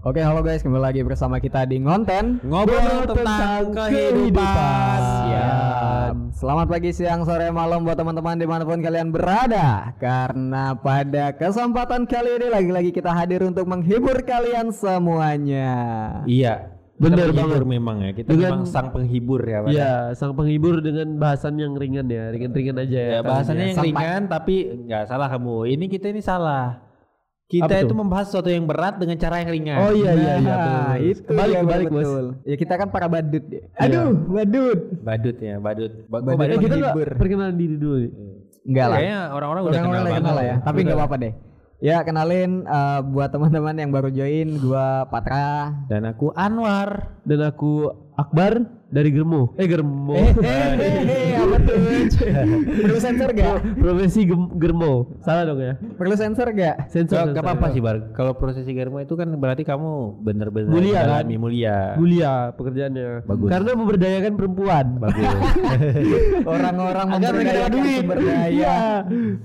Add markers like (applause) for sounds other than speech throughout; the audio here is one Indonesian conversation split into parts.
Oke, halo guys, kembali lagi bersama kita di Ngonten Ngobrol tentang kehidupan. Ya, selamat pagi, siang, sore, malam buat teman-teman di mana pun kalian berada Karena pada kesempatan kali ini lagi-lagi kita hadir untuk menghibur kalian semuanya Iya. Bener penghibur banget. memang ya. Kita Dengan- memang sang penghibur ya. Pak. Iya, sang penghibur dengan bahasan yang ringan ya, ringan-ringan aja ya. Ya, bahasannya yang Sampai- ringan tapi nggak salah kamu. Ini kita ini salah. Kita Apa itu membahas sesuatu yang berat dengan cara yang ringan. Oh iya iya iya. Nah, betul. itu kebalik dia, kebalik bos. Ya kita kan para badut ya. Aduh, badut Badut ya, badut. Ba- Badut. kita nggak menghibur. perkenalan diri dulu nih. Enggak lah Kayaknya orang-orang udah kenal kenal lah ya, tapi nggak apa-apa deh. Ya kenalin eh, buat teman-teman yang baru join, gua Patra. Dan aku Anwar. Dan aku Akbar dari Germo. Eh Germo. Eh, eh, eh, eh, apa tuh? Perlu sensor gak? Profesi Germo. Salah dong ya. Perlu sensor gak? Sensor. Gak, apa-apa sih Bar. Kalau prosesi garmo itu kan berarti kamu bener-bener Mulia, kan? mulia. Mulia pekerjaannya. Bagus. Karena memberdayakan perempuan. Bagus. (laughs) Orang-orang Agar mereka dapat memberdayakan duit. sumber daya. Iya,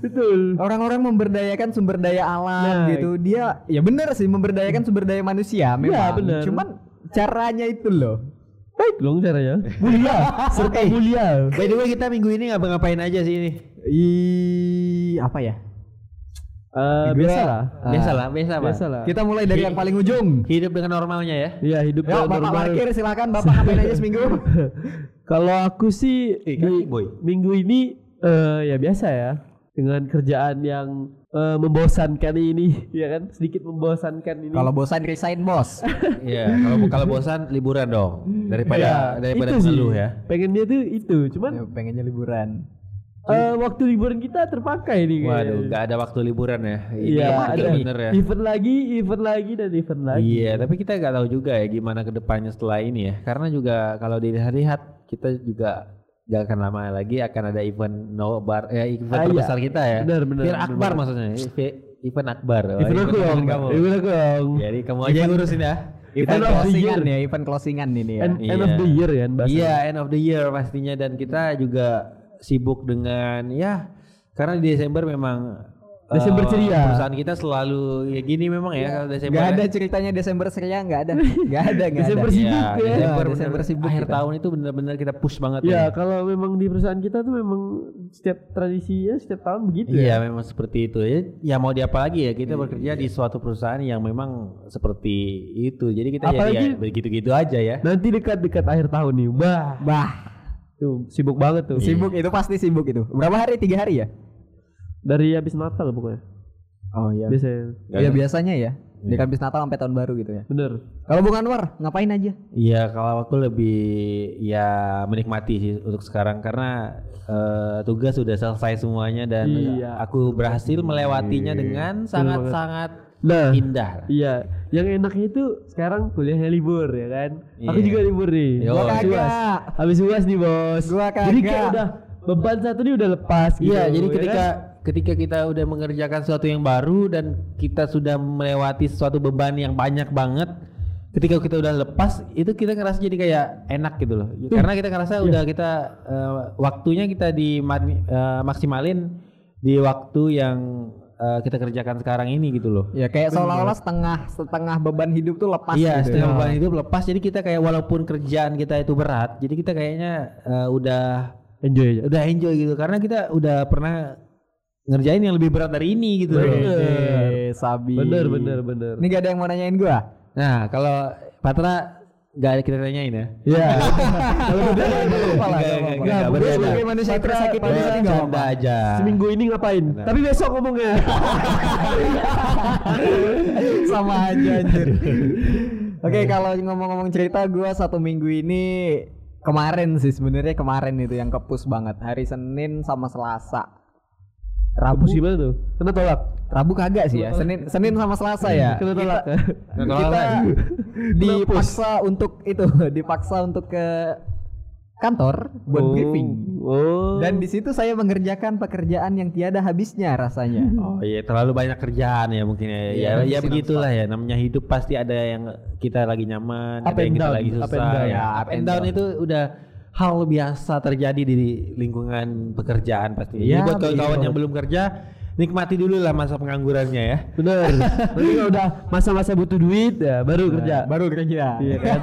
betul. Orang-orang memberdayakan sumber daya alam Nah. gitu. Dia ya bener sih memberdayakan sumber daya manusia memang. bener. Cuman caranya itu loh. Baik dong caranya. (laughs) Mulia, serta mulia. By the way kita minggu ini ngapa-ngapain aja sih ini? Ih, apa ya? Eh, Gua- biasa lah. Ah. Biasa lah, biasa Pak. Biasa lah. Kita mulai dari yang paling ujung. Hidup dengan normalnya ya. Iya, hidup Yuk, dalam Bapak normal. parkir silakan. Bapak ngapain aja seminggu? (laughs) Kalau aku sih Eh, kan di- boy. minggu ini eh, ya biasa ya dengan kerjaan yang eh, membosankan ini, ya kan sedikit membosankan ini. Kalau bosan resign bos. (laughs) Iya, kalau kalau bosan liburan dong daripada Ya, daripada itu sih. mengeluh ya. Pengennya tuh itu, cuman Ya, pengennya liburan. eh, waktu liburan kita terpakai nih. kayaknya. Waduh, nggak ada waktu liburan ya. Iya, ada bener ya. event lagi, event lagi dan event lagi. Iya, tapi kita nggak tahu juga ya gimana ke depannya setelah ini ya. Karena juga kalau dilihat-lihat kita juga gak akan lama lagi akan ada event nobar, ya event Ah, iya. terbesar kita ya. Benar, benar, Fir benar Akbar banget. maksudnya. Ev- Event Akbar. Oh, Event aku dong, kamu. event aku dong. Jadi kamu aja yang ngurusin ya. Event End closingan ya, event closingan ini ya. End, end of Iya. the year bahasa. Iya, end of the year pastinya dan kita juga sibuk dengan ya karena di Desember memang Desember eh, ceria. Perusahaan kita selalu ya gini memang ya kalau Desember. Gak ada ya. ceritanya Desember ceria, gak ada. Gak ada, gak Desember ada. sibuk Iya, ya. Desember, Desember Desember sibuk Akhir kita. tahun itu benar-benar kita push banget. Ya, ya. kalau memang di perusahaan kita tuh memang setiap tradisinya setiap tahun begitu Iya, ya. memang seperti itu ya. Ya mau di apa lagi ya kita bekerja di suatu perusahaan yang memang seperti itu. Jadi kita Apalagi- ya begitu-gitu aja ya. Nanti dekat-dekat akhir tahun nih, bah, Bah, tuh sibuk banget tuh. sibuk itu pasti sibuk itu. Berapa hari? Tiga hari ya? Dari habis Natal pokoknya. Oh iya. Biasanya. Ya biasanya ya. Di habis Natal sampai tahun baru gitu ya. Bener. Kalau bukan Anwar, ngapain aja? Iya, kalau aku lebih ya menikmati sih untuk sekarang karena eh, tugas sudah selesai semuanya dan Iya. aku berhasil melewatinya dengan sangat-sangat Nah, indah. iya. Yang enaknya itu sekarang kuliahnya libur ya kan. Aku Iya. juga libur nih. Yo. Gua Habis UAS. kagak. Habis UAS nih, Bos. Gua Jadi kayak kagak. udah beban satu nih udah lepas gitu. Iya, jadi ya ketika kan? Ketika kita udah mengerjakan sesuatu yang baru dan kita sudah melewati suatu beban yang banyak banget, ketika kita udah lepas itu kita ngerasa jadi kayak enak gitu loh. Karena kita ngerasa udah kita eh, waktunya kita di maksimalin di waktu yang eh, kita kerjakan sekarang ini gitu loh. Ya kayak seolah-olah setengah setengah beban hidup tuh lepas Iya, gitu. setengah ya. beban hidup lepas. Jadi kita kayak walaupun kerjaan kita itu berat, jadi kita kayaknya eh, udah enjoy aja. udah enjoy gitu karena kita udah pernah ngerjain yang lebih berat dari ini gitu. Eh, sabi. Bener, bener, bener. Ini gak ada yang mau nanyain gua. Nah, kalau Patra nggak ada kita tanyain ya. Iya. (laughs) Kalau udah Enggak, enggak, enggak, enggak, Gua bercanda. sebagai manusia yang apa-apa. aja. Seminggu ini ngapain? Tapi besok ngomongnya. (laughs) Sama aja anjir. Oke, kalau ngomong-ngomong cerita gua satu minggu ini kemarin sih sebenarnya kemarin itu yang kepus banget. Hari Senin sama Selasa. Rabu gimana tuh? Kena tolak. Rabu kagak sih ya. Senin Senin sama Selasa ya. Kena tolak. Kita apa. (laughs) dipaksa untuk itu, (laughs) dipaksa untuk ke kantor buat Oh, briefing. Oh. Dan di situ saya mengerjakan pekerjaan yang tiada habisnya rasanya. (laughs) Oh iya, terlalu banyak kerjaan ya mungkin ya. Iya, ya, ya habisin begitulah ya. Namanya hidup pasti ada yang kita lagi nyaman, Up ada yang and kita down, lagi up susah. and down. Ya, Ya, up and down itu udah hal biasa terjadi di lingkungan pekerjaan pasti. Iya, Jadi buat kawan-kawan yang belum kerja, nikmati dulu lah masa penganggurannya ya. Bener. (laughs) Nanti kalau udah masa-masa butuh duit ya baru kerja. Baru kerja. Iya kan?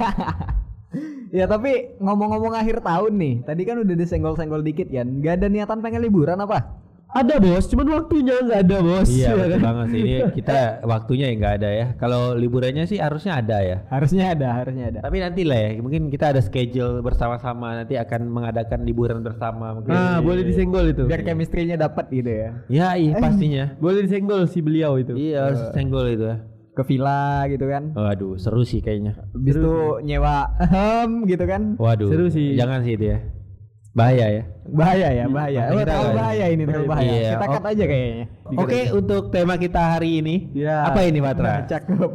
(laughs) ya tapi ngomong-ngomong akhir tahun nih, tadi kan udah disenggol-senggol dikit kan. Gak ada niatan pengen liburan apa? Ada bos, cuman waktunya nggak ada bos. Iya (laughs) ya kan? banget sih. Ini kita waktunya ya nggak ada ya. Kalau liburannya sih harusnya ada ya. Harusnya ada, harusnya ada. Tapi nanti lah ya, mungkin kita ada schedule bersama-sama nanti akan mengadakan liburan bersama mungkin. Nah, boleh disenggol itu. Biar chemistry-nya dapat gitu ya. Ya iya pastinya. Boleh disenggol si beliau itu. Iya harus senggol itu ya. Ke villa gitu kan. Waduh seru sih kayaknya. Habis itu nyewa ehem gitu kan. Waduh. Seru sih. Jangan sih itu ya. Bahaya ya. Bahaya ya, bahaya. Oh, Kita terlalu nggak- bahaya ini, terlalu bahaya. Iya. Kita cut aja kayaknya. Oke untuk tema kita hari ini. Ya. Apa ini Patra? Cakep.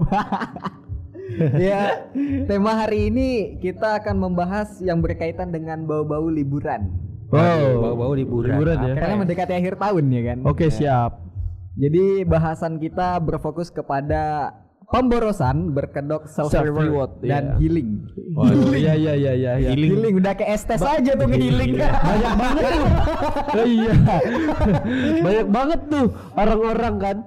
(laughs) ya, tema hari ini kita akan membahas yang berkaitan dengan bau-bau liburan. Bau-bau liburan. Liburan ya. Karena mendekati akhir tahun ya kan. Oke siap. Jadi bahasan kita berfokus kepada pemborosan, berkedok self Self reward dan iya. healing. Waduh, iya iya iya iya. iya. Healing. Healing udah kayak estes aja tuh healing. Banyak banget tuh. Oh, (laughs) iya. Banyak banget tuh orang-orang kan.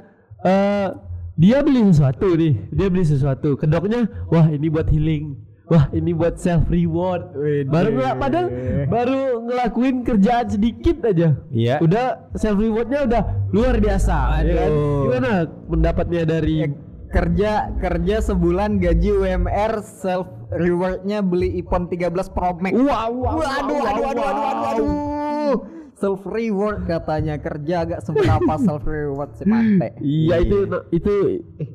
eh dia beli sesuatu nih, dia beli sesuatu. Kedoknya, wah ini buat healing. Wah ini buat self reward. Baru ngelak padahal baru ngelakuin kerjaan sedikit aja. Iya. Udah self rewardnya udah luar biasa. ya kan? Aduh. Gimana pendapatnya dari Ya, kerja kerja sebulan gaji UMR self rewardnya beli iPhone 13 Pro Max. Wah, wah, Wah, aduh, wah, aduh, aduh, aduh, aduh, aduh. Self reward katanya kerja agak seberapa (laughs) self reward si mate. Iya itu itu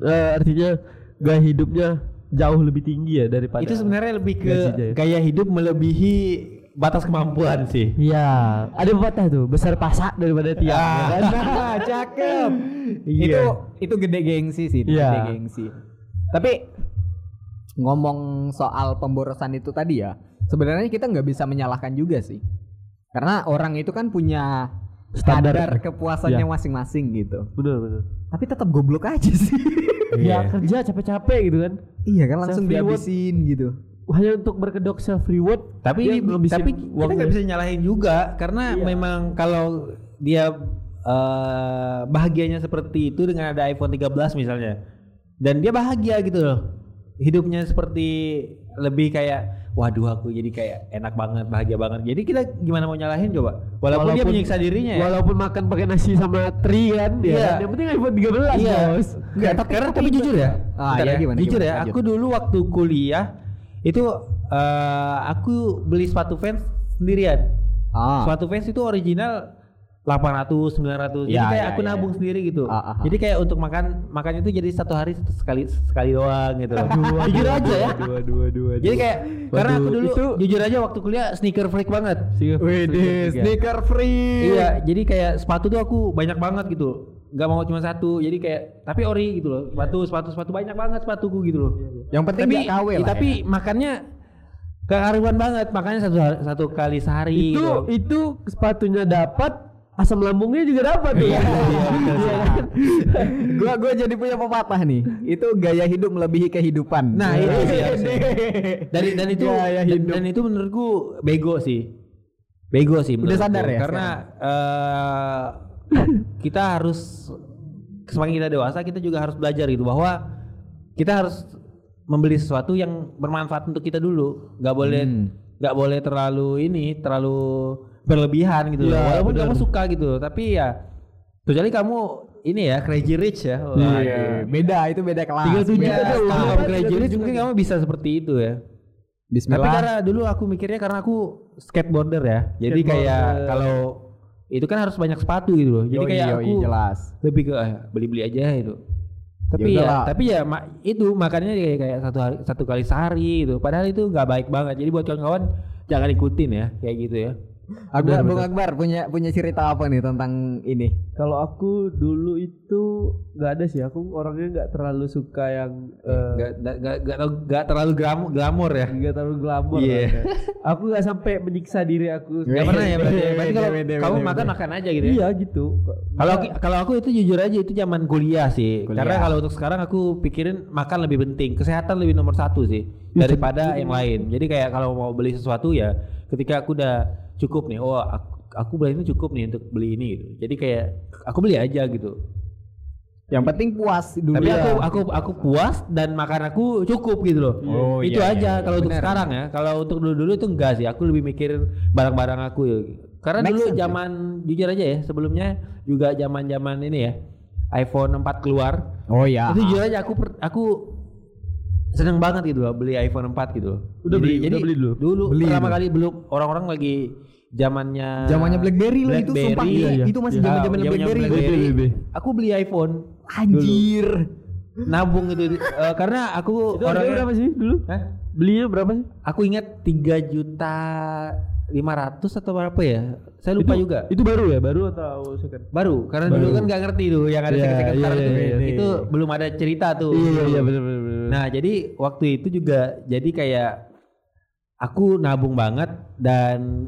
eh, artinya gaya hidupnya jauh lebih tinggi ya daripada Itu sebenarnya lebih ke ya. gaya hidup melebihi batas kemampuan sih. Iya, ada pepatah tuh besar pasak daripada tiang. ya kan? (laughs) Nah, cakep. Iya. Itu itu gede gengsi sih, itu Iya. gede gengsi. Tapi ngomong soal pemborosan itu tadi ya, sebenarnya kita nggak bisa menyalahkan juga sih. Karena orang itu kan punya Standar. standar kepuasannya Iya. masing-masing gitu. bener bener. Tapi tetap goblok aja sih. Ya Iya. kerja capek-capek gitu kan. iya kan langsung dihabisin gitu. Hanya untuk berkedok self reward. Tapi dia ngabisin tapi kita nggak bisa nyalahin juga karena Iya. memang kalau dia eh, bahagianya seperti itu dengan ada iPhone 13 misalnya dan dia bahagia gitu loh hidupnya seperti lebih kayak waduh aku jadi kayak enak banget bahagia banget jadi kita gimana mau nyalahin coba walaupun, dia menyiksa dirinya ya Walaupun makan pakai nasi sama teri kan, ya Iya. kan? Yang penting iPhone 13 Iya. bos. Enggak, tapi, karena tapi jujur ya. Ah, Bentar iya, ya. gimana, jujur gimana? ya, Lanjut. aku dulu waktu kuliah itu eh, aku beli sepatu fans sendirian. Ah. Sepatu fans itu original 800 900 jadi Ya, kayak ya, aku ya, nabung ya. sendiri gitu Ah, ah, ah. jadi kayak untuk makan makan itu jadi satu hari satu sekali sekali doang gitu (laughs) loh jujur aja ya Dua dua dua. jadi kayak karena aku Waduh, dulu itu- jujur aja waktu kuliah sneaker freak banget Wih, sneaker free. Iya, jadi kayak sepatu tuh aku banyak banget gitu. Gak mau cuma satu, jadi kayak tapi ori gitu loh. Sepatu, sepatu, sepatu banyak banget sepatuku gitu loh. Yang penting tapi nggak KW lah. tapi ya. makannya gak karuan banget, makanya satu satu kali sehari itu gitu. itu sepatunya dapat asam lambungnya juga dapat tuh. Iya, Iya (laughs) kan? gua gua jadi punya pepatah nih. Itu gaya hidup melebihi kehidupan. Nah, itu sih. Wede. Dan dan itu Gaya dan, hidup. dan itu menurutku bego sih. Bego sih Udah sadar ya Karena eh, (laughs) kita harus semakin kita dewasa kita juga harus belajar gitu bahwa kita harus membeli sesuatu yang bermanfaat untuk kita dulu. nggak boleh Hmm. nggak boleh terlalu ini terlalu berlebihan gitu loh. Iya, Walaupun kamu suka gitu, tapi ya kecuali kamu ini ya crazy rich ya. Waduh. Iya, beda itu beda kelas. Tiga tujuh udah. Kalau crazy rich mungkin kamu bisa seperti itu ya. Tapi Bismillah. karena dulu aku mikirnya karena aku skateboarder ya. Jadi Skateboarder. kayak kalau itu kan harus banyak sepatu gitu loh. Jadi Yoi, kayak yoi, aku jelas. lebih ke eh, beli-beli aja itu. Tapi Ya ya, tapi ya ma- itu makannya kayak, kayak satu hari satu kali sehari gitu. Padahal itu nggak baik banget. Jadi buat kawan-kawan jangan ikutin ya kayak gitu ya. Akbar, Benar, Bung. Akbar punya punya cerita apa nih tentang ini? Kalau aku dulu itu nggak ada sih. Aku orangnya nggak terlalu suka yang eh, Gak, gak, gak, gak, gak terlalu glam- glamor ya. nggak terlalu glamor. Iya. lah. aku nggak sampai menyiksa diri aku. Gak pernah ya berarti. Bede, Berarti kalau kamu makan makan aja gitu ya. Iya gitu. Kalau kalau aku itu jujur aja itu zaman kuliah sih. Kuliah. Karena kalau untuk sekarang aku pikirin makan lebih penting, kesehatan lebih nomor satu sih daripada yang lain. Jadi kayak kalau mau beli sesuatu ya, ketika aku udah cukup nih, oh aku, aku bulan ini cukup nih untuk beli ini gitu. Jadi kayak aku beli aja gitu. Yang penting puas dulu Tapi ya. aku aku aku puas dan makan aku cukup gitu loh. Oh, itu iya, aja iya, kalau untuk sekarang ya. Kalau untuk dulu-dulu itu enggak sih. Aku lebih mikirin barang-barang aku ya. Karena Make dulu sense, ya. zaman jujur aja ya, sebelumnya juga zaman-zaman ini ya. iPhone 4 keluar. Oh ya. Itu jujur aja aku per- aku seneng banget gitu loh beli iPhone 4 gitu loh. Udah beli- udah beli dulu? Dulu Beli pertama dulu. kali belum orang-orang lagi zamannya Zamannya BlackBerry loh itu sumpah iya, iya. itu masih Iya, zaman-zaman zamannya BlackBerry. BlackBerry. BB. Aku beli iPhone Anjir. nabung itu eh, karena aku Itu harganya berapa sih dulu? Hah? Belinya berapa sih? Aku ingat 3 juta 500 atau berapa ya? Saya lupa itu, juga. Itu baru ya, baru atau second? Baru, karena dulu Baru. kan nggak ngerti tuh yang ada Iya, second-second iya, car iya, tuh. iya, iya. Itu belum ada cerita tuh. Iya iya iya benar benar benar. Nah, jadi waktu itu juga jadi kayak aku nabung banget dan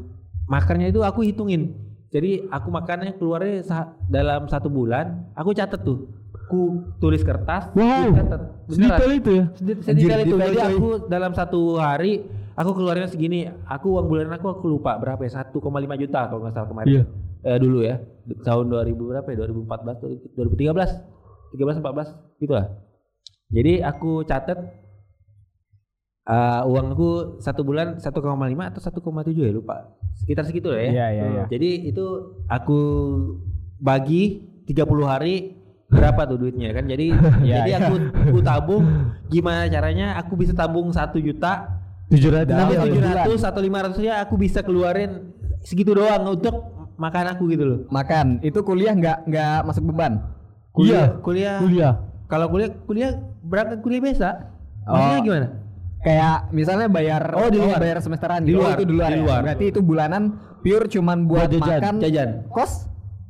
makannya itu aku hitungin. Jadi aku makannya keluarnya sa- dalam satu bulan, aku catet tuh. Aku tulis kertas, Wow. catet. Sedetail itu ya? Sedetail itu. Jadi aku dalam satu hari aku keluarnya segini. Aku uang bulanan aku aku lupa berapa ya? 1,5 juta kalau nggak salah kemarin. Iya. Eh, dulu ya. Tahun 2000 berapa ya? 2014 2013. 13 14 gitu lah. Jadi aku catat eh uangku satu bulan 1,5 atau 1,7 ya lupa. Sekitar segitu lah ya. Iya iya iya. Jadi itu aku bagi 30 hari berapa tuh duitnya kan. Jadi (laughs) Iya, jadi iya. aku aku tabung gimana caranya aku bisa tabung satu juta Tujuh ratus. Tapi satu tujuh ratus atau lima ratusnya aku bisa keluarin segitu doang untuk makan aku gitu loh. Makan. Itu kuliah nggak nggak masuk beban. Iya. Kuliah. Kuliah. Kalau kuliah kuliah berangkat kuliah biasa. Maksudnya Oh. gimana? Kayak misalnya bayar Oh, di luar. bayar semesteran Di gitu. luar, Oh, itu di luar. di ya? luar. Berarti itu bulanan pure cuman buat Buat jajan, makan Jajan. kos.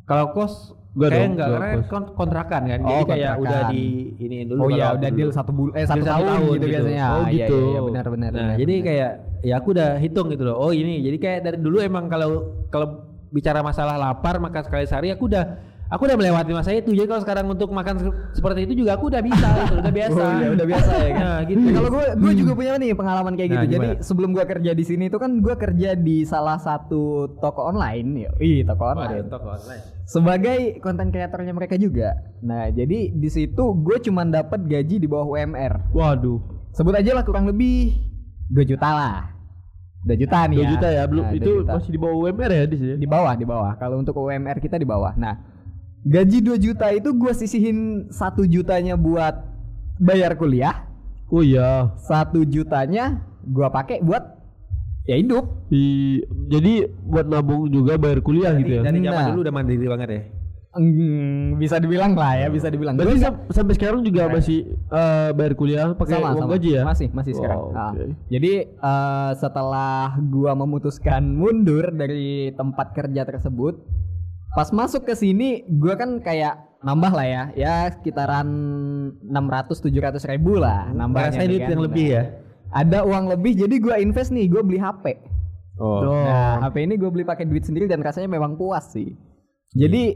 Kalau kos Enggak kayak dong, enggak enggak karena kos. kon- kontrakan kan. Oh, Jadi kayak kontrakan. udah di iniin dulu. Oh iya, udah dulu. deal satu bulan eh satu tahun, tahun gitu, gitu. biasanya. Oh, Iya, gitu. Iya, iya, benar benar. Nah, benar, jadi benar. kayak ya aku udah hitung gitu loh. Oh ini, jadi kayak dari dulu emang kalau kalau bicara masalah lapar makan sekali sehari aku udah aku udah melewati masa itu. Jadi kalau sekarang untuk makan se- seperti itu juga aku udah bisa gitu, udah biasa. Oh, iya, udah biasa ya kan. (laughs) Nah, gitu. Ya, kalau gue gue juga punya nih pengalaman kayak gitu. Nah, Jadi gimana? sebelum gue kerja di sini itu kan gue kerja di salah satu toko online. Ih toko online. Waduh, toko online. Sebagai konten kreatornya mereka juga. Nah jadi di situ gue cuman dapat gaji di bawah UMR. Waduh. Sebut aja lah kurang lebih 2 juta lah. 2 juta nih 2 ya. juta ya, belum Nah, 2 itu juta. masih di bawah UMR ya di sini. di bawah di bawah. Kalau untuk UMR kita di bawah. Nah gaji 2 juta itu gue sisihin satu jutanya buat bayar kuliah. Oh iya. satu jutanya gua pakai buat ya hidup Di, jadi buat nabung juga bayar kuliah gitu ya. Dari zaman Nah. dulu udah mandiri banget ya. Hmm, bisa dibilang lah ya bisa dibilang Berarti sam- sampai sekarang juga masih eh, bayar kuliah pakai sama, uang sama. gaji ya? masih masih sekarang Wow, Ah. oke. jadi eh, setelah gua memutuskan mundur dari tempat kerja tersebut pas masuk ke sini gua kan kayak nambah lah ya ya sekitaran 600 700 ribu lah nambahnya Ngerasain nih duit kan. yang lebih ya. ada uang lebih jadi gua invest nih gua beli HP Oh. Nah, HP ini gue beli pakai duit sendiri dan rasanya memang puas sih. Jadi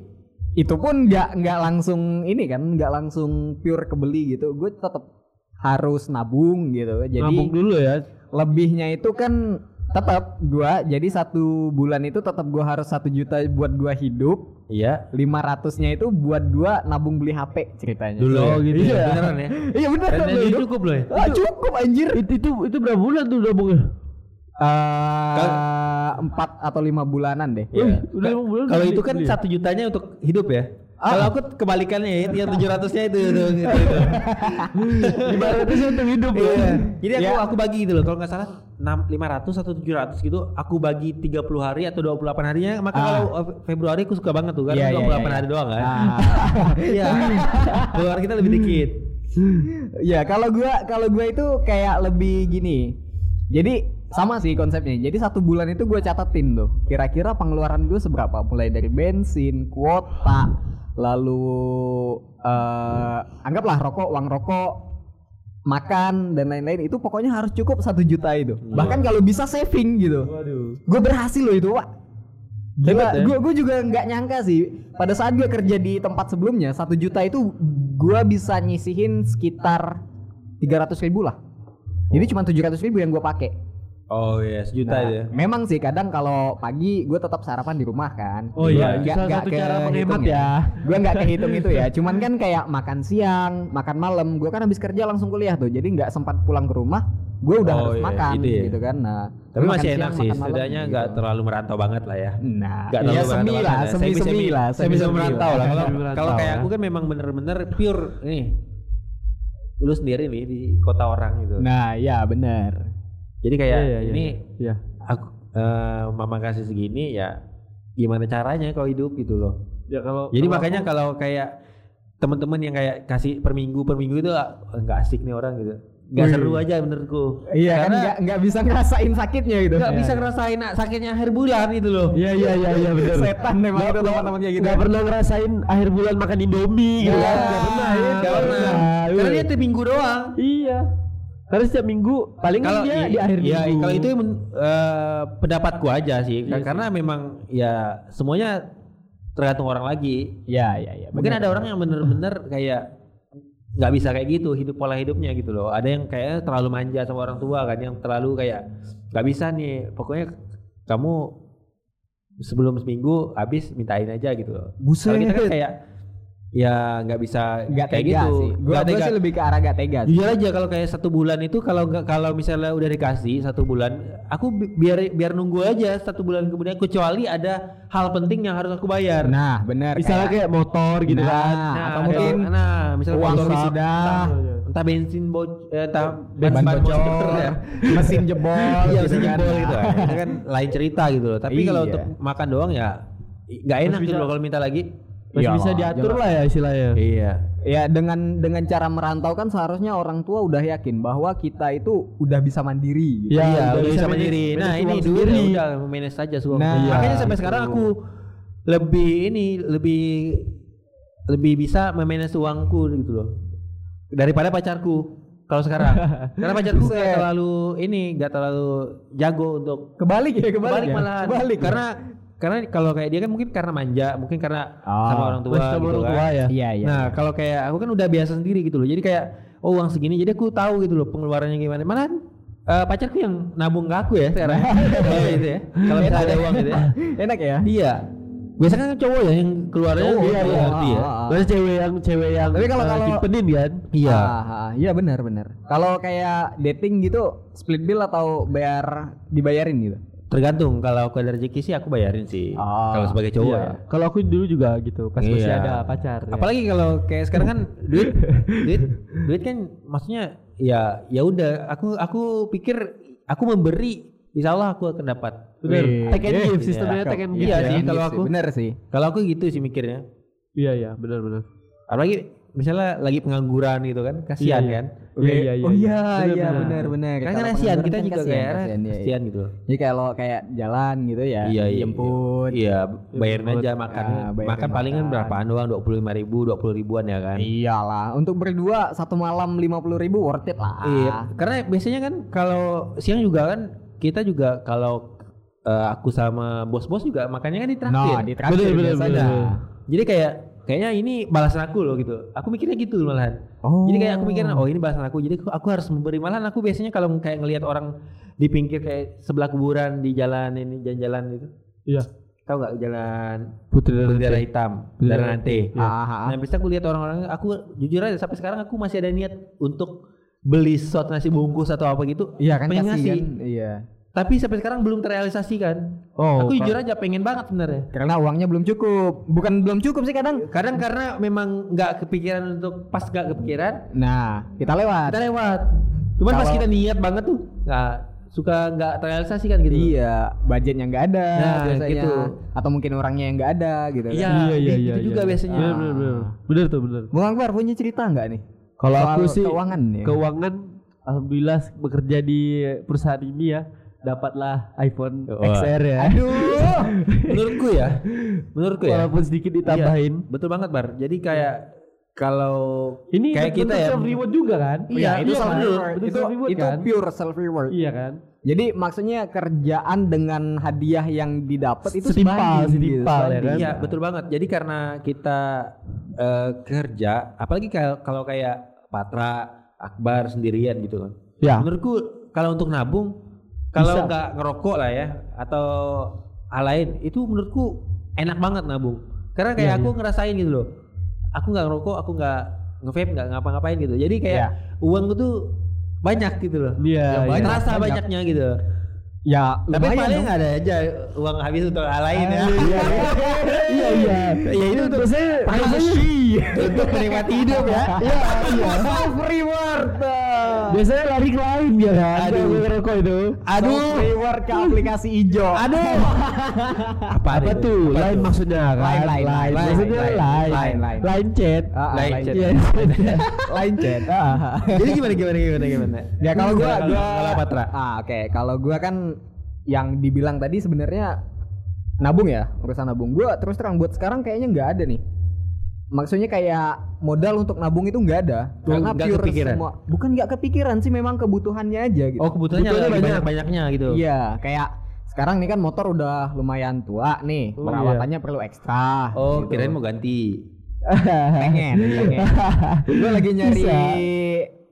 itu pun nggak nggak langsung ini kan, nggak langsung pure kebeli gitu. Gue tetap harus nabung gitu. Jadi nabung dulu ya. lebihnya itu kan tetap gua jadi satu bulan itu tetap gua harus satu juta buat gua hidup. Iya. 500-nya itu buat gua nabung beli HP ceritanya. Dulu Oh, ya. gitu Iya. ya. Beneran ya. (laughs) Iya bener Dan kan jadi lu? cukup loh ya. Ah, cukup anjir. Itu, itu itu berapa bulan tuh nabungnya? Eh, empat atau lima bulanan deh. Wih, udah lima bulan Kalau itu kan satu jutanya untuk hidup ya. Ah. Kalau aku kebalikannya ya, yang tujuh ratusnya itu, itu, itu, itu. (laughs) lima ratus untuk hidup ya. Iya. Jadi aku Ya. aku bagi gitu loh. Kalau nggak salah 6 500 atau 700 gitu, aku bagi 30 hari atau 28 harinya. Maka Ah. kalau uh, Februari aku suka banget tuh Iya, iya, 28 iya, hari iya. doang kan. Ah. (laughs) Iya. Keluar kita lebih dikit. Ya kalau gua kalau gua itu kayak lebih gini. Jadi sama sih konsepnya. Jadi satu bulan itu gua catetin tuh. Kira-kira pengeluaran gue seberapa? Mulai dari bensin, kuota, lalu eh anggaplah rokok, uang rokok, makan dan lain-lain itu pokoknya harus cukup satu juta itu. Bahkan kalau bisa saving gitu. Waduh. Gue berhasil loh itu. Hebat ya? Gue gue juga nggak nyangka sih. Pada saat gue kerja di tempat sebelumnya satu juta itu gue bisa nyisihin sekitar tiga ratus ribu lah. Jadi cuma tujuh ratus ribu yang gue pakai. Oh iya, sejuta Nah, ya. Memang sih kadang kalau pagi gue tetap sarapan di rumah kan. Oh iya, Gua nggak- salah nggak satu cara kehitung menghemat ya. Gue nggak kehitung itu ya. (laughs) Cuman kan kayak makan siang, makan malam. Gue kan habis kerja langsung kuliah tuh. Jadi nggak sempat pulang ke rumah. Gue udah Oh, harus iya, makan gitu ya. gitu kan. Nah, Tapi makan masih siang, enak sih, makan malam setidaknya nggak gitu. terlalu merantau banget lah ya. Nah, Nggak ya terlalu semi merantau lah, ya. semi semi lah, Saya bisa merantau lah. Kalau kayak ya. aku kan memang bener-bener pure nih. Lu sendiri nih di kota orang gitu. Nah, ya benar. Jadi kayak Iya, iya, iya, ini Iya. aku eh, mama kasih segini ya gimana caranya kalau hidup gitu loh. Ya kalau Jadi kalau makanya aku- kalau kayak teman-teman yang kayak kasih per minggu per minggu itu ah, nggak asik nih orang gitu. Nggak Wih. seru aja menurutku. Iya kan Karena nggak nggak bisa ngerasain sakitnya gitu. nggak bisa ngerasain ah, sakitnya akhir bulan itu loh. Iya iya iya iya benar. Setan memang itu teman-teman kayak gitu. Nggak pernah ngerasain akhir bulan makan Indomie gitu Iya, kan. Nggak pernah. ya. Nggak pernah. Karena dia tiap minggu doang. Iya. Karena setiap minggu paling kan dia di akhir iya, minggu. kalau itu eh, pendapatku aja sih, Iya sih. karena memang ya semuanya tergantung orang lagi. Iya, iya, iya. Mungkin benar. ada orang yang bener-bener kayak nggak bisa kayak gitu hidup pola hidupnya gitu loh. Ada yang kayak terlalu manja sama orang tua kan, yang terlalu kayak nggak bisa nih. Pokoknya kamu sebelum seminggu habis mintain aja gitu loh. Buset. Kalau kita kan kayak ya nggak bisa Gak kayak tega gitu. sih. Gua, Nggak gua tega. sih lebih ke arah gak tega. sih. Jujur aja kalau kayak satu bulan itu kalau nggak kalau misalnya udah dikasih satu bulan, aku bi- biar biar nunggu aja satu bulan kemudian kecuali ada hal penting yang harus aku bayar. Nah, benar. misalnya kayak motor gitu Nah, kan. atau ada- mungkin nah, misalnya uang motor wisuda. entah, bensin bo eh, entah ban bocor, ya. (laughs) mesin jebol, (laughs) Iya, gitu bisa kan. jebol gitu. kan. Itu kan (laughs) lain cerita gitu loh. Tapi kalau Iya. untuk makan doang ya nggak enak gitu loh kalau minta lagi. Masih Iyalah, bisa diatur jangan- lah ya istilahnya. Iya. Ya dengan dengan cara merantau kan seharusnya orang tua udah yakin bahwa kita itu udah bisa mandiri. Gitu. Iya, Iya, udah udah bisa bisa manage- mandiri. Nah, ini duit ya udah manage saja semua. Nah, Makanya sampai gitu. sekarang aku lebih ini lebih lebih bisa memanage uangku gitu loh. Daripada pacarku. Kalau sekarang. (laughs) Karena pacarku gak terlalu ini, gak terlalu jago untuk Kebalik ya, kebalik, kebalik ya? malah. Kebalik. ya? Karena kalau kayak dia kan mungkin karena manja, mungkin karena Oh, sama orang tua sama gitu orang kan. tua ya. Iya, iya. Nah, kalau kayak aku kan udah biasa sendiri gitu loh. Jadi kayak oh uang segini jadi aku tahu gitu loh pengeluarannya gimana. Malah eh, pacarku yang nabung ke aku ya sekarang. (laughs) Iya gitu ya. Kalau misalnya ada uang gitu ya. (laughs) Enak ya? Iya. Biasanya kan cowok ya yang keluarnya Cowok, iya, cowok. iya, ngerti ya. Ah, ah. Terus cewek yang cewek yang Tapi kalau- eh, kalau- nyimpenin kan. Iya. Ah, ah, iya benar benar. Kalau kayak dating gitu split bill atau bayar dibayarin gitu. Tergantung kalau aku ada rezeki sih aku bayarin sih. Ah, kalau sebagai cowok Iya. ya. Kalau aku dulu juga gitu, pas masih Iya. ada pacar. ya. Apalagi kalau kayak sekarang kan (laughs) duit duit duit kan maksudnya ya ya udah aku aku pikir aku memberi Insya Allah aku akan dapat. Bener. Wih, Take and iya, give, iya. sistemnya take and give. Iya ya. sih, kalau aku- bener sih. Kalau aku gitu sih mikirnya. Iya iya, benar benar. Apalagi misalnya lagi pengangguran gitu kan, kasihan Iya, iya. kan. Iya iya iya. Oh iya iya benar benar. Kan kan kasihan kita kan juga kasihan, kayak kasihan, iya, iya. kasihan gitu. Jadi kalau kayak jalan gitu ya, Iya, iya, jemput. Iya, bayarin aja makan. Bayarin makan palingan berapaan doang? Dua puluh lima ribu, dua puluh ribuan ya kan. Iyalah, untuk berdua satu malam lima puluh ribu worth it lah. Iya, karena biasanya kan kalau siang juga kan kita juga kalau eh, aku sama bos-bos juga makannya kan ditraktir. Nah, di traktir biasanya. Jadi kayak kayaknya ini balasan aku loh gitu. Aku mikirnya gitu malahan. Oh. Jadi kayak aku mikirnya oh ini balasan aku. Jadi aku, aku harus memberi malahan aku biasanya kalau kayak ngelihat orang di pinggir kayak sebelah kuburan di jalan ini jalan-jalan itu. Iya. Tahu nggak jalan Putri Rantai. hitam, bendera nanti. Iya. Ah, ah, ah. Nah, bisa aku lihat orang-orang aku jujur aja sampai sekarang aku masih ada niat untuk beli sesuatu nasi bungkus atau apa gitu. Iya kan pengen ngasih. kan. Iya. Tapi sampai sekarang belum terrealisasi kan. Oh, aku jujur aja pengen banget sebenarnya. Karena uangnya belum cukup. Bukan belum cukup sih kadang. Kadang karena memang nggak kepikiran untuk pas nggak kepikiran, Nah, kita lewat. kita lewat. Cuman pas Kalau- kita niat banget tuh nggak suka nggak terrealisasi kan gitu. Iya, budgetnya nggak ada Nah, biasanya. gitu. Atau mungkin orangnya yang nggak ada gitu Iya, kan. Iya iya gitu iya. juga iya. biasanya. Bener bener bener. Bener tuh bener. Bung Akbar punya cerita nggak nih? Kalau aku sih keuangan ya. keuangan alhamdulillah bekerja di perusahaan ini ya dapatlah iPhone Wah. XR ya. Aduh. (laughs) menurutku ya, menurutku ya. Walaupun sedikit ditambahin. Betul banget bar. Jadi kayak kalau Ini kayak kita ya. self reward juga kan? Iya, itu itu self self reward. Itu Itu, self reward itu kan? pure self reward. Iya kan? Jadi maksudnya kerjaan dengan hadiah yang didapat itu Setimpal, sebanding setimpal, gitu, ya kan? Iya betul banget. Jadi karena kita eh, kerja, apalagi kalau kalau kayak Patra, Akbar sendirian gitu kan. Ya. Menurutku kalau untuk nabung kalau nggak ngerokok lah ya atau hal lain itu menurutku enak banget nabung. Karena kayak Iya, aku ngerasain gitu loh. Aku nggak ngerokok, aku nggak nge-vape, nggak ngapa-ngapain gitu. Jadi kayak Iya. uangku tuh banyak gitu loh. Iya, banyak, Terasa banyak. banyaknya gitu. Ya, Tapi paling dong. ada aja uang habis untuk hal lain ya. Iya, iya, iya. Ya itu untuk biasanya (laughs) untuk menikmati hidup ya. Iya, iya. Self reward. Biasanya lari ke lain ya kan. Aduh. Aduh, ngerokok itu. Aduh. Self reward ke aplikasi hijau. Aduh. (laughs) Apa, Apa itu? tuh? Apa Lain maksudnya kan? Lain, lain, lain, Maksudnya lain, lain. lain, lain. Lain chat. Ah, ah, Lain chat. chat. (laughs) Lain chat. Ah. (laughs) Jadi gimana gimana gimana gimana? Ya kalau gua gua Patra. Ah, oke. Kalau gua kan yang dibilang tadi sebenarnya nabung ya, urusan nabung. Gua terus terang buat sekarang kayaknya nggak ada nih. Maksudnya kayak modal untuk nabung itu nggak ada karena pure kepikiran? semua. Bukan nggak kepikiran sih, memang kebutuhannya aja gitu. Oh kebutuhannya Kebutuhannya banyak. banyak-banyaknya gitu. Iya, kayak sekarang nih kan motor udah lumayan tua nih, Oh, perawatannya perlu ekstra. Oh, gitu. kirain mau ganti. (laughs) pengen, pengen. (laughs) Gue lagi nyari Bisa.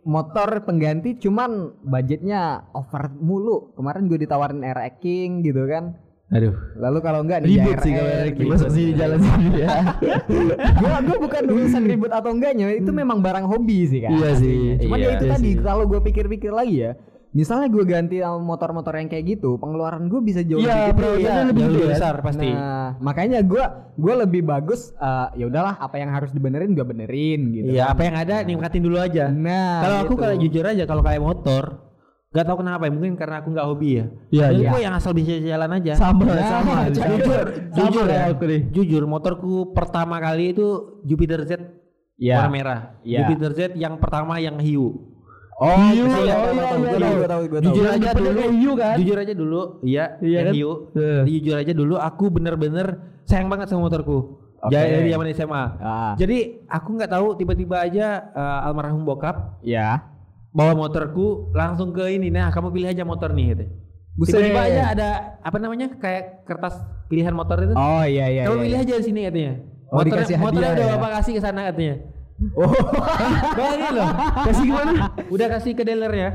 motor pengganti, cuman budgetnya over mulu. Kemarin gue ditawarin RX King gitu kan. Aduh. Lalu kalau enggak nih Ribut sih kalau King. Masuk sini jalan sini ya. (laughs) gue gue bukan urusan ribut atau enggaknya, itu memang barang hobi sih kan. Iya sih. Cuman Iya. ya itu Iya tadi sih. kalau gue pikir-pikir lagi ya, misalnya gue ganti motor-motor yang kayak gitu, pengeluaran gue bisa jauh Iya, lebih gede. ya. lebih Jauh gede lebih kan? besar pasti. Nah, makanya gue gue lebih bagus eh, ya udahlah apa yang harus dibenerin gue benerin gitu. Iya, apa yang ada nikmatin dulu aja. Nah, kalau aku gitu. kalau jujur aja kalau kayak motor Gak tahu kenapa ya, mungkin karena aku nggak hobi ya. Iya, Jadi iya. gua yang asal bisa jalan aja. Sama, Nah, sama. (laughs) jujur, jujur ya. aku nih. Jujur, motorku pertama kali itu Jupiter Z Iya. warna merah. Iya. Jupiter Z yang pertama yang hiu. Oh, Hiu, iya, oh, iya, iya, gue iya, tahu, iya. gue tahu, gue tahu. Jujur aja dulu, hiu kan? Jujur aja dulu, iya, Iya yang kan? hiu. Iya. Jujur aja dulu, aku bener-bener sayang banget sama motorku. Jadi dari zaman SMA. Ah. Jadi aku nggak tahu tiba-tiba aja eh, almarhum bokap Ya. Bawa motorku langsung ke ini. Nah, kamu pilih aja motor nih gitu. Tiba-tiba aja ada apa namanya kayak kertas pilihan motor itu. Oh iya iya. kamu iya, pilih iya. aja di sini katanya. Oh, dikasih motornya hadiah udah ya? bapak kasih ke sana katanya. Oh. (laughs) Bayangin loh. Kasih gimana? Udah kasih ke dealernya.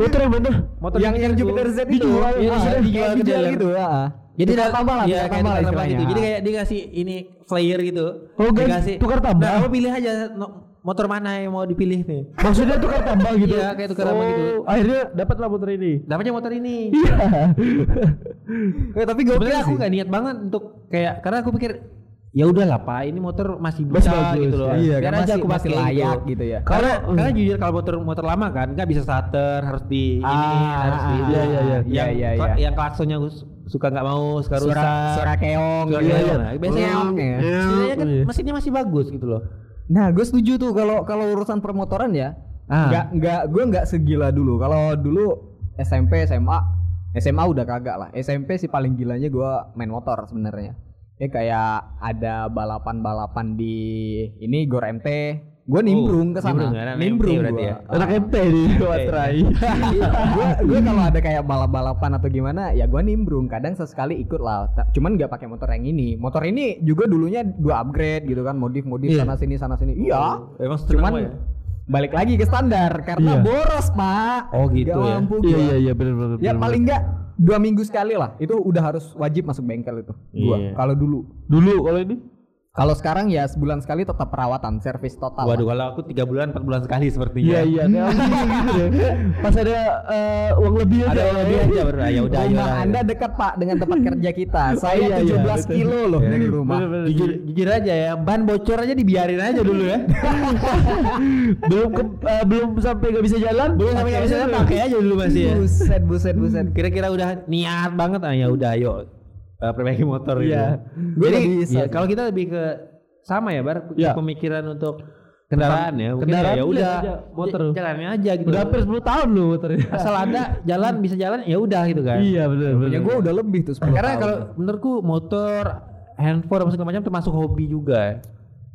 Motor yang mana? Motor yang yang. Jupiter Z itu. Dijual, Iya, Ah, dijual, kayak dijual ke dealer. gitu, ya. Jadi tambah lah, iya, tukar kayak tambah lah tukar tambah istilahnya. gitu. Jadi kayak dia kasih ini flyer gitu. Oh, Dikasih. tukar tambah? Nah, kamu pilih aja motor mana yang mau dipilih nih. Maksudnya tukar tambah gitu? Iya, kayak tukar tambah Oh, gitu. Akhirnya dapatlah motor ini. Dapatnya motor ini. Iya. (laughs) Eh, tapi gokil Sebenarnya aku nggak niat banget untuk kayak karena aku pikir ya udahlah pak ini motor masih bisa bagus, gitu loh. ya. Iya, Biar kan aja masih, aku masih pakai layak gitu. gitu ya. Karena Kalau- karena jujur kalau motor motor lama kan nggak bisa starter harus di ini Ah, harus di ah, iya, iya, iya. Yang Iya, iya, iya. yang klaksonnya gus- suka nggak mau suka Suara rusak. suara keong Suara gitu. keong. Nah, biasanya Keong, ya. kan Iya. mesinnya masih bagus gitu loh. Nah, gue setuju tuh kalau kalau urusan permotoran ya. Ah. Nggak nggak gue nggak segila dulu. Kalau dulu SMP, SMA, SMA udah kagak lah. SMP sih paling gilanya gue main motor sebenarnya. Ya kayak ada balapan-balapan di ini Gor MT. Gue nimbrung ke sana. nimbrung MT berarti gue. ya? Anak MT nih, Watrai. gue gue kalau ada kayak balap-balapan atau gimana ya gue nimbrung kadang sesekali ikut lah cuman nggak pakai motor yang ini motor ini juga dulunya gue upgrade gitu kan modif modif Iya. sana sini sana sini iya Emang cuman ya? balik lagi ke standar karena Iya. boros pak Oh, gitu Nggak ya? mampu Iya gua. iya iya benar benar. ya paling nggak dua minggu sekali lah itu udah harus wajib masuk bengkel itu gua Iya. kalau dulu Dulu kalau ini kalau sekarang ya sebulan sekali tetap perawatan servis total Waduh kalau aku tiga bulan empat bulan sekali sepertinya. Iya iya juga gitu deh. Pas ada eh, uang lebih aja. Ada yang lebih aja baru ya udah rumah lah. anda dekat pak dengan tempat kerja kita (laughs) saya iya, iya, 17 betul. kilo loh Iya. dari rumah Bener, bener. Jujur, jujur aja ya, ban bocor aja dibiarin aja dulu ya. (laughs) belum ke, eh, belum sampai nggak bisa jalan. Belum sampai nggak bisa Pakai pakai aja dulu masih ya. buset buset buset Kira-kira udah niat banget ah ya udah ayo eh, perbaiki motor gitu. Iya. Gua Jadi nggak bisa ya, kalau kita lebih ke sama ya bar Iya. pemikiran untuk kendaraan ya. Mungkin Kendaraan ya udah motor. jalannya aja gitu. Udah hampir 10 tahun lu motornya. (laughs) Asal ada jalan bisa jalan ya udah gitu kan. Iya benar benar. ya gue udah lebih tuh 10 Karena kalau menurutku motor handphone apa segala macam termasuk hobi juga.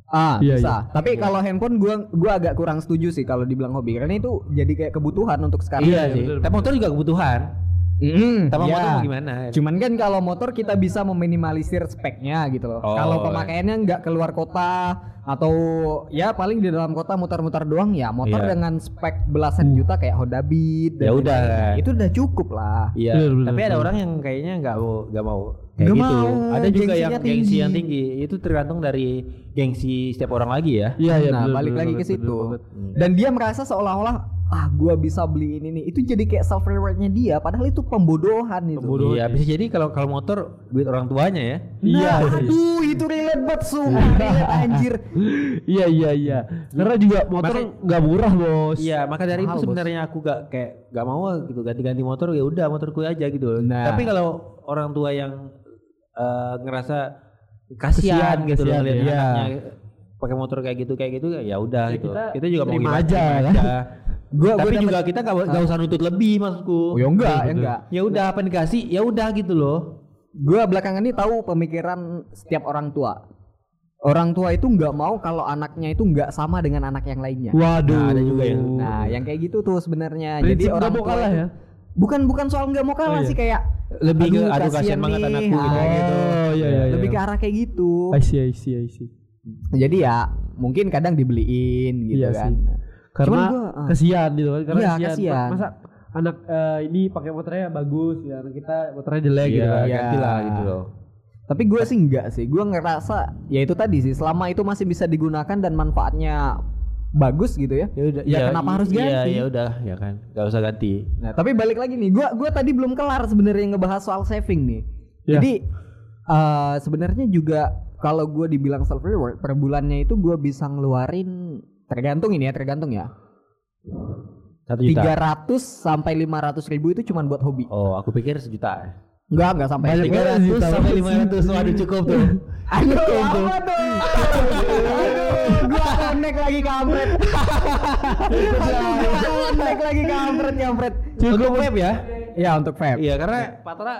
ah Iya, bisa tapi kalau handphone gua gua agak kurang setuju sih kalau dibilang hobi karena itu jadi kayak kebutuhan untuk sekarang Iya sih. betul, Tapi motor juga kebutuhan. Mm, Sama iya. motor mau gimana? Cuman kan kalau motor kita bisa meminimalisir speknya gitu loh. Oh, kalau pemakaiannya nggak keluar kota atau ya paling di dalam kota muter-muter doang ya motor Iya. dengan spek belasan juta kayak Honda Beat dan Ya udah, kan. itu udah cukup lah. Iya, Bener, bener, tapi ada orang yang kayaknya nggak mau nggak mau kayak Nggak gitu. mau, ada juga gengsinya yang gengsi tinggi. yang tinggi. Itu tergantung dari gengsi setiap orang lagi ya. Iya iya. nah, bener, balik bener lagi ke situ. banget. Dan dia merasa seolah-olah ah gua bisa beli ini nih. Itu jadi kayak self rewardnya dia padahal itu pembodohan itu. Pembodohan. Iya, bisa jadi kalau kalau motor duit orang tuanya ya. Iya. Nah, aduh itu relate banget sumpah relate anjir. (laughs) Iya iya iya. Karena juga motor nggak murah bos. Iya, maka dari Mahal, itu sebenarnya aku gak kayak gak mau gitu ganti-ganti motor ya udah motorku aja gitu. Nah. Tapi kalau orang tua yang eh, ngerasa kasihan Kasihan, gitu loh kasihan, ngeliat ya. anaknya pakai motor kayak gitu kayak gitu ya udah Ya, gitu. kita Kita, juga mau aja, kan? aja. (laughs) Gua Tapi gua juga kita gak, gak usah nuntut lebih maksudku. Oh ya enggak, ya Betul, enggak. Ya udah apa dikasih ya udah gitu loh. Gua belakangan ini tahu pemikiran setiap orang tua. Orang tua itu nggak mau kalau anaknya itu nggak sama dengan anak yang lainnya. Waduh. Nah, ada juga yang- Nah, yang kayak gitu tuh sebenarnya. Jadi orang mau kalah itu- ya. Bukan bukan soal nggak mau kalah Oh, iya. sih kayak Lebih ke, aduh, kasihan banget anakku gitu. ah, gitu. Oh iya iya. Lebih ke iya. arah kayak gitu. I see I see I see. Jadi ya mungkin kadang dibeliin gitu Iya kan. sih. Karena gua, ah. kasihan gitu kan. Karena Iya, kasihan. kasihan. Masa anak eh, ini pakai motornya bagus ya, anak kita motornya jelek gitu Iya, kan. Iya. ganti lah gitu loh. Tapi gue sih enggak sih. Gue ngerasa ya itu tadi sih selama itu masih bisa digunakan dan manfaatnya bagus gitu ya. Ya udah, Ya, kenapa harus Iya, ganti? ya udah, ya kan. Gak usah ganti. Nah, tapi balik lagi nih, gua gua tadi belum kelar sebenarnya ngebahas soal saving nih. Ya. Jadi eh, sebenarnya juga kalau gua dibilang self reward per bulannya itu gua bisa ngeluarin tergantung ini ya, tergantung ya. Satu juta. 300 sampai 500 ribu itu cuman buat hobi. Oh, aku pikir sejuta. Enggak, enggak sampai Banyak banget 300 sih, sampai tapi 500. Waduh cukup tuh. (laughs) Aduh, apa tuh? (laughs) Aduh, gua connect lagi kampret. Gua connect lagi kampret, kampret. Untuk vape ya? Ya untuk vape. Iya, karena Patra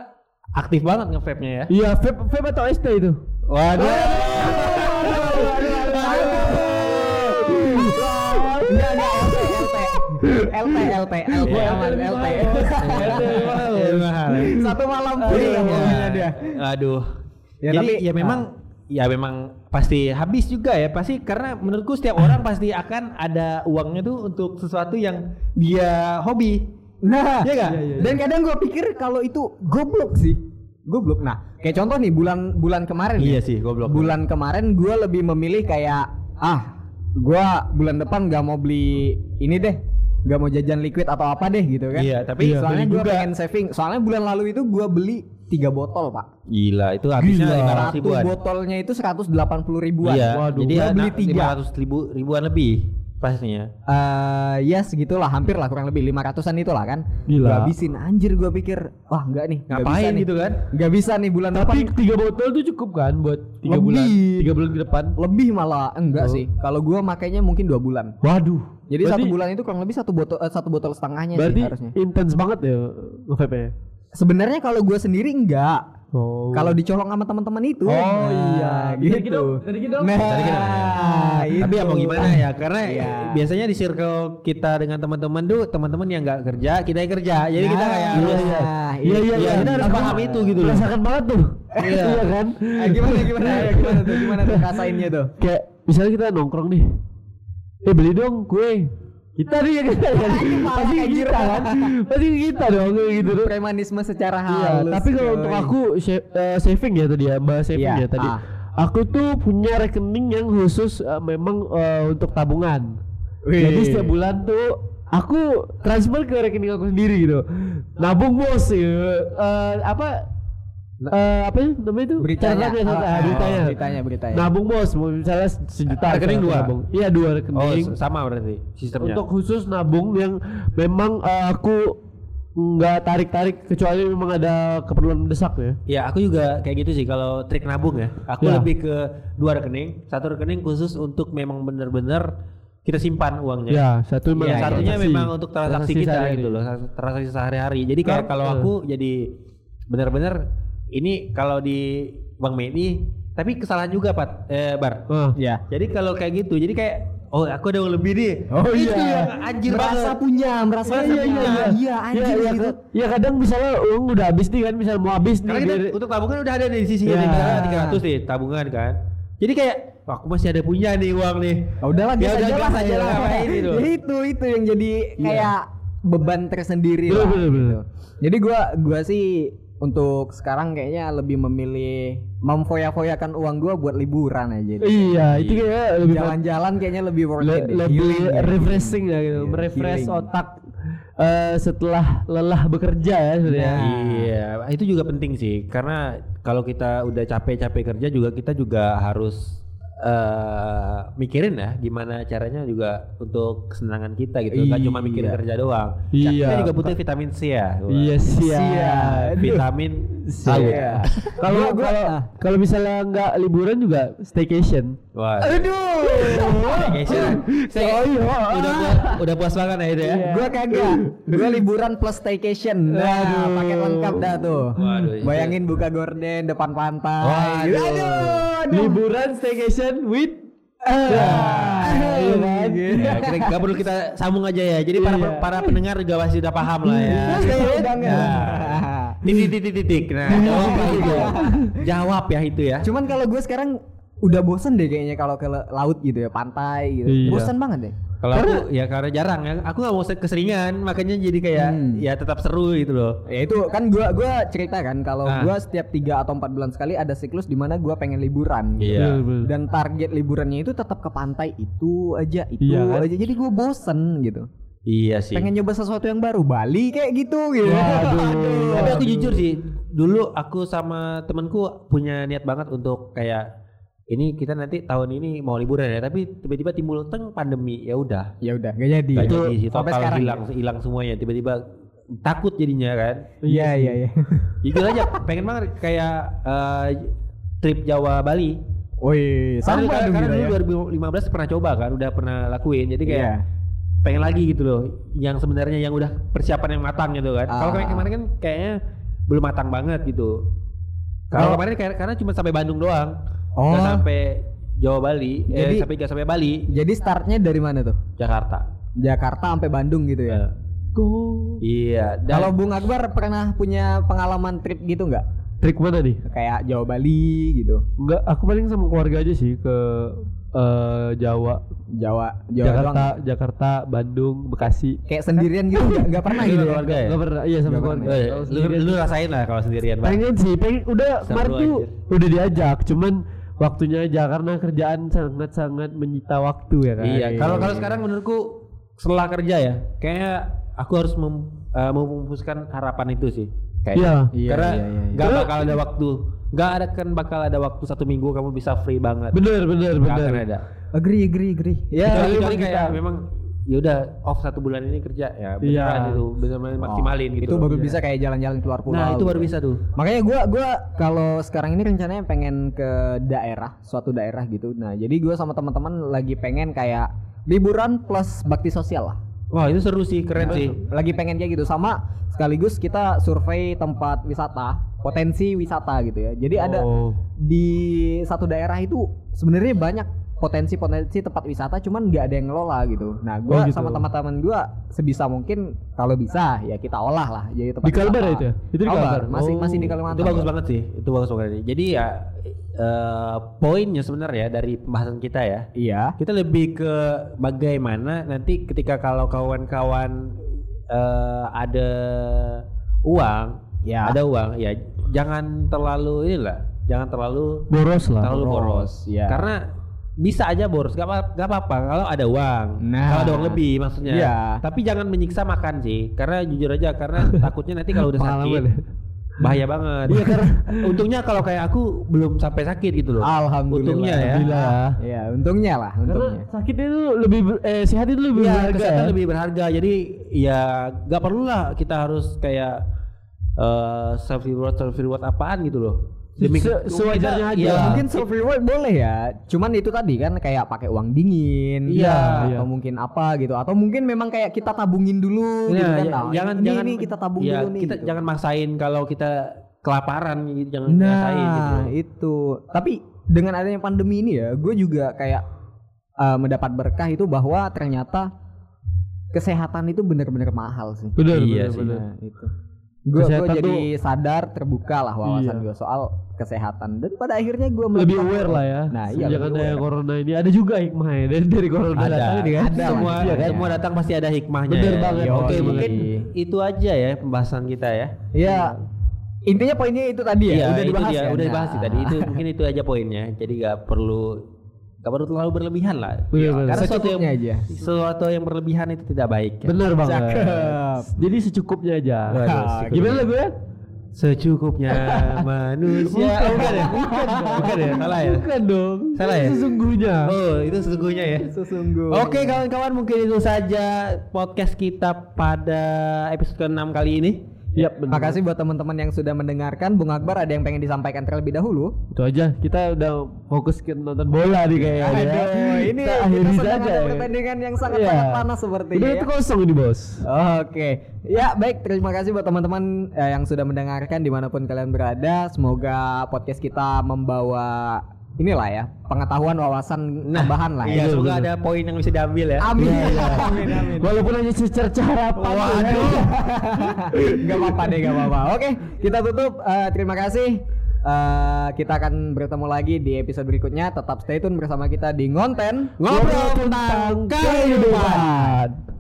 aktif banget nge-vape-nya ya. Iya, vape, vape atau ST itu? Waduh. Enggak, (laughs) LT, LT, Iya. aman, LT. (laughs) Iya, mahal. Satu malam ya pokoknya dia. Aduh. Ya, Jadi tapi- ya memang ya memang pasti habis juga ya pasti karena menurutku setiap (laughs) orang pasti akan ada uangnya tuh untuk sesuatu yang dia hobi. Nah, Iya nggak? Iya, iya. dan kadang gua pikir kalau itu goblok sih. Goblok. Nah, kayak contoh nih bulan bulan kemarin Iya ya. sih, goblok. Bulan kemarin gua lebih memilih kayak ah, gua bulan depan gak mau beli ini deh. Gak mau jajan liquid atau apa deh gitu kan. Iya, tapi Iya, soalnya juga. pengen saving. Soalnya bulan lalu itu gua beli tiga botol, Pak. Gila, itu habisnya lima ratus ribuan. botolnya itu 180 ribuan. Iya, Waduh, jadi ya beli tiga. 500 ribu ribuan lebih pastinya. Eh ya segitulah hampir lah kurang lebih 500-an itulah kan. Gila. Gua habisin anjir gua pikir wah enggak nih. nggak bisa Ngapain nih. gitu kan? Nggak bisa nih bulan Tapi depan. tiga botol tuh cukup kan buat tiga Lebih. bulan? Tiga bulan ke depan? Lebih malah enggak Oh. sih. Kalau gua makainya mungkin dua bulan. Waduh. Jadi Berarti- satu bulan itu kurang lebih satu botol eh, satu botol setengahnya Berarti sih harusnya. intens banget ya nge-vape-nya. Sebenarnya kalau gua sendiri enggak. Oh. Kalau dicolong sama teman-teman itu. Oh, Nah, iya. Gitu. gitu, bisa gitu. Nah, Bisa gitu. itu. Tapi ya mau gimana ya? Karena Iya. biasanya di circle kita dengan teman-teman tuh teman-teman yang nggak kerja, kita yang kerja. Jadi kita Nah, kayak iya, harus iya. Iya iya Iya, kita harus paham itu gitu loh. Merasakan banget tuh. Iya. Iya kan? Ah, gimana gimana ya, gimana tuh gimana tuh rasainnya tuh Kayak misalnya kita nongkrong nih. Eh beli dong kue. Kita nih ya kan? Pasti kita kan? Pasti kita dong kayak gitu tuh. premanisme secara Iya, halus tapi kalau untuk aku eh, saving ya tadi ya, bahas saving Iya, ya tadi. ah. Aku tuh punya rekening yang khusus eh, memang eh, untuk tabungan. Wih. Jadi setiap bulan tuh aku transfer ke rekening aku sendiri gitu. Nabung bos ya. Eh, apa eh, apa ya namanya itu? beritanya Caranya, Ah, ah, ah, beritanya. beritanya beritanya Nabung bos, misalnya sejuta. Rekening dua? nabung. Iya dua Oh, rekening. s- sama berarti sistemnya. untuk khusus nabung yang memang eh, aku nggak tarik-tarik kecuali memang ada keperluan mendesak ya. Ya aku juga kayak gitu sih kalau trik nabung ya. Aku Ya. lebih ke dua rekening, satu rekening khusus untuk memang bener-bener kita simpan uangnya. Ya, satu memang Iya, satunya transaksi. memang untuk transaksi, kita sehari-hari. gitu loh, transaksi sehari-hari. Jadi kayak Nah, kalau eh. aku jadi bener-bener ini kalau di Bang Medi tapi kesalahan juga Pak eh Bar. Ah. ya Jadi kalau kayak gitu, jadi kayak oh aku ada uang lebih nih. Oh, itu iya. yang anjir merasa banget. punya, merasa Merasa punya. punya. Iya, anjir ya, gitu. ka- ya kadang misalnya uang udah habis nih kan, misal mau habis nih kita biar- untuk tabungan udah ada nih di sisi Ya. ya. 300 nih tabungan kan. Jadi kayak wah, aku masih ada punya nih uang nih. Oh, udahlah Ya udah, aja lah, aja lah, gitu. Ya itu itu yang jadi kayak beban tersendiri lah. bener, bener. gitu. Jadi gua gua sih untuk sekarang kayaknya lebih memilih memfoya-foyakan uang gua buat liburan aja. deh. Iya, itu kayak lebih Jalan-jalan kayaknya lebih worth le- it lebih Healing ya. refreshing ya gitu, Iya, merefresh healing. otak eh, setelah lelah bekerja ya sebenarnya. Nah. Iya, itu juga penting sih karena kalau kita udah capek-capek kerja juga kita juga harus eh mikirin ya gimana caranya juga untuk kesenangan kita gitu, nggak cuma mikirin Iya. kerja doang. Iya. Kita juga butuh vitamin C ya. Iya sih. Sia. Aduh. Vitamin C. Iya. Kalau kalau ah. kalau misalnya nggak liburan juga staycation. Wah. Aduh. Staycation. Saya Oh, iya. udah puas, udah puas banget ya itu ya. Iya. Gua kagak. Gua liburan plus staycation. Nah, Aduh. paket lengkap dah tuh. Waduh, itu- Bayangin buka gorden depan pantai. Waduh. aduh. Liburan staycation with Ah, iya kan? Ya, kita nggak perlu kita sambung aja ya. Jadi para Iya. para pendengar juga pasti udah paham lah ya. Iya, banget. Nah, titik titik titik. Nah, jawab. (laughs) Jawab ya itu ya. Cuman kalau gue sekarang udah bosen deh kayaknya kalau ke la- laut gitu ya, pantai gitu. Iya. Bosen banget deh. Kalau aku ya karena jarang ya, aku nggak mau keseringan, makanya jadi kayak Hmm. ya tetap seru gitu loh. Ya itu kan gua gua cerita kan kalau Ah. gua setiap 3 atau 4 bulan sekali ada siklus di mana gua pengen liburan. gitu. Iya. Betul. Dan target liburannya itu tetap ke pantai itu aja, itu Iya kan? aja. Jadi gua bosen gitu. Iya sih. Pengen nyoba sesuatu yang baru, Bali kayak gitu gitu. Waduh. (laughs) Tapi aku jujur sih, dulu aku sama temenku punya niat banget untuk kayak ini kita nanti tahun ini mau liburan ya, tapi tiba-tiba timbul teng pandemi, ya udah. Ya udah, gak jadi. Gak Itu jadi sih, total sekarang. hilang hilang semuanya. Tiba-tiba takut jadinya kan. Iya iya iya. Jujur (laughs) aja, pengen banget kayak eh, trip Jawa Bali. Wih, Karena, sama karena, karena gila ya. dulu 2015 pernah coba kan, udah pernah lakuin. Jadi kayak Iya. pengen lagi gitu loh. Yang sebenarnya yang udah persiapan yang matang gitu kan. Kalau Ah. kayak kemarin kan kayaknya belum matang banget gitu. Kalau Kalau- kemarin kayak karena cuma sampai Bandung doang. Oh. Nggak sampai Jawa Bali, eh Jadi- sampai nggak sampai Bali, Jadi startnya dari mana tuh? Jakarta. Jakarta sampai Bandung gitu ya. Eh, Iya, Kalau Bung Akbar pernah punya pengalaman trip gitu nggak? Trik mana nih? Kayak Jawa Bali gitu. Enggak, aku paling sama keluarga aja sih ke eh, Jawa, Jawa, Jawa Jakarta, doang. Jakarta, Bandung, Bekasi. Kayak sendirian gitu nggak pernah gitu ya. keluarga ya? Enggak pernah, iya sama keluarga. Eh, Kalau lu, lu rasain lah kalau sendirian, Pak. pengen sih, pengen udah kemarin tuh udah diajak, cuman waktunya aja karena kerjaan sangat-sangat menyita waktu ya kan. Iya, kalau kalau sekarang menurutku setelah kerja ya, kayak aku harus mem, eh, memupuskan harapan itu sih. Kayak Iya. Iya, karena iya, iya, iya. nggak Karena- bakal ada waktu, nggak ada kan bakal ada waktu satu minggu kamu bisa free banget. bener bener Nggak bener. akan ada. Agree, agree, agree. Ya, memang kecuali kayak memang ya udah off satu bulan ini kerja ya Iya. beneran itu benar-benar maksimalin gitu. Itu loh. baru bisa kayak jalan-jalan keluar pulau. Nah, itu baru gitu. bisa tuh. Makanya gua gua kalau sekarang ini rencananya pengen ke daerah, suatu daerah gitu. Nah, jadi gua sama teman-teman lagi pengen kayak liburan plus bakti sosial lah. Wah, itu seru sih, keren sih. Lagi pengen kayak gitu sama sekaligus kita survei tempat wisata, potensi wisata gitu ya. Jadi ada Oh. di satu daerah itu sebenarnya banyak potensi-potensi tempat wisata cuman nggak ada yang ngelola gitu. Nah, gua Oh, gitu. sama teman-teman gua sebisa mungkin kalau bisa ya kita olah lah jadi tempat Di Kalbar wisata. itu ya? Itu di Kalbar? Masih Oh, masih di Kalimantan. Itu bagus banget sih, itu bagus banget. Jadi ya eh, poinnya sebenarnya dari pembahasan kita ya, Iya. kita lebih ke bagaimana nanti ketika kalau kawan-kawan eh, ada uang, Ya. ada uang, ya jangan terlalu inilah, jangan terlalu Boros lah. terlalu boros, boros, ya. karena bisa aja boros, gak apa gak apa-apa kalau ada uang, Nah. kalau ada uang lebih maksudnya. Iya. Tapi jangan menyiksa makan sih, karena jujur aja karena (laughs) takutnya nanti kalau udah sakit ya? bahaya banget. Iya karena (laughs) untungnya kalau kayak aku belum sampai sakit gitu loh. Alhamdulillah. Untungnya ya. Alhamdulillah. Iya, untungnya lah, Karena untungnya. sakitnya itu lebih ber- eh sehat itu lebih Iya, berharga kesehatan ya. lebih berharga. Jadi ya gak perlu lah kita harus kayak eh self reward self reward apaan gitu loh. Se- ke- sewajarnya aja. iya. mungkin self reward boleh ya. Cuman itu tadi kan kayak pakai uang dingin, Iya, atau iya. mungkin apa gitu, atau mungkin memang kayak kita tabungin dulu gitu Iya, kan. ya- Nah, jangan ini, jangan ini kita tabung iya, dulu nih. Kita gitu. jangan maksain kalau kita kelaparan gitu, jangan maksain gitu. Nah, itu. Tapi dengan adanya pandemi ini ya, gue juga kayak eh, mendapat berkah itu bahwa ternyata kesehatan itu benar-benar mahal sih. Benar, Iya benar, sih. benar. Nah, itu. Gue jadi tuh- sadar terbuka lah wawasan Iya. gue soal kesehatan dan pada akhirnya gue Lebih aware lah ya. Nah, iya. Sejak lebih ada aware. corona ini ada juga hikmahnya dari dari corona ada, datang ini kan. Ada semua iya kan? semua datang pasti ada hikmahnya. Bener ya. banget. Ya, Oke, Yoi. mungkin itu aja ya pembahasan kita ya. Iya. Intinya poinnya itu tadi ya, Iya, udah itu dibahas dia, kan? udah dibahas sih Nah. tadi. Itu mungkin itu aja poinnya. Jadi nggak perlu nggak perlu terlalu berlebihan lah. Bener, Ya, bener. Karena sesuatu yang aja. sesuatu yang berlebihan itu tidak baik. ya. Benar banget. Cakep. Jadi secukupnya aja. Waduh, secukupnya. Gimana lagu ya? Secukupnya (laughs) manusia. Oh, bukan ya? Bukan, bukan ya? Salah ya? Bukan dong. Salah ya? Sesungguhnya. Oh, itu sesungguhnya ya. Sesungguhnya. Oke kawan-kawan mungkin itu saja podcast kita pada episode ke-6 kali ini. Yap, benar. Makasih buat teman-teman yang sudah mendengarkan. Bung Akbar ada yang pengen disampaikan terlebih dahulu? Itu aja. Kita udah fokus ke nonton bola nih kayaknya. ya. Aduh, ini kita kita sedang saja. ada ya. pertandingan yang sangat Iya. sangat panas sepertinya. Udah ya. itu kosong ini bos. Oke, ya baik. Terima kasih buat teman-teman eh, yang sudah mendengarkan di mana pun kalian berada. Semoga podcast kita membawa inilah ya pengetahuan wawasan tambahan lah. Iya, ya. semoga ada poin yang bisa diambil ya. Amin. Iya, (laughs) amin, amin. Walaupun hanya secerca harapan. Waduh. (laughs) gak apa-apa deh, gak apa-apa. Oke, kita tutup. Eh, terima kasih. Eh, kita akan bertemu lagi di episode berikutnya. Tetap stay tune bersama kita di Ngonten Ngobrol tentang kehidupan.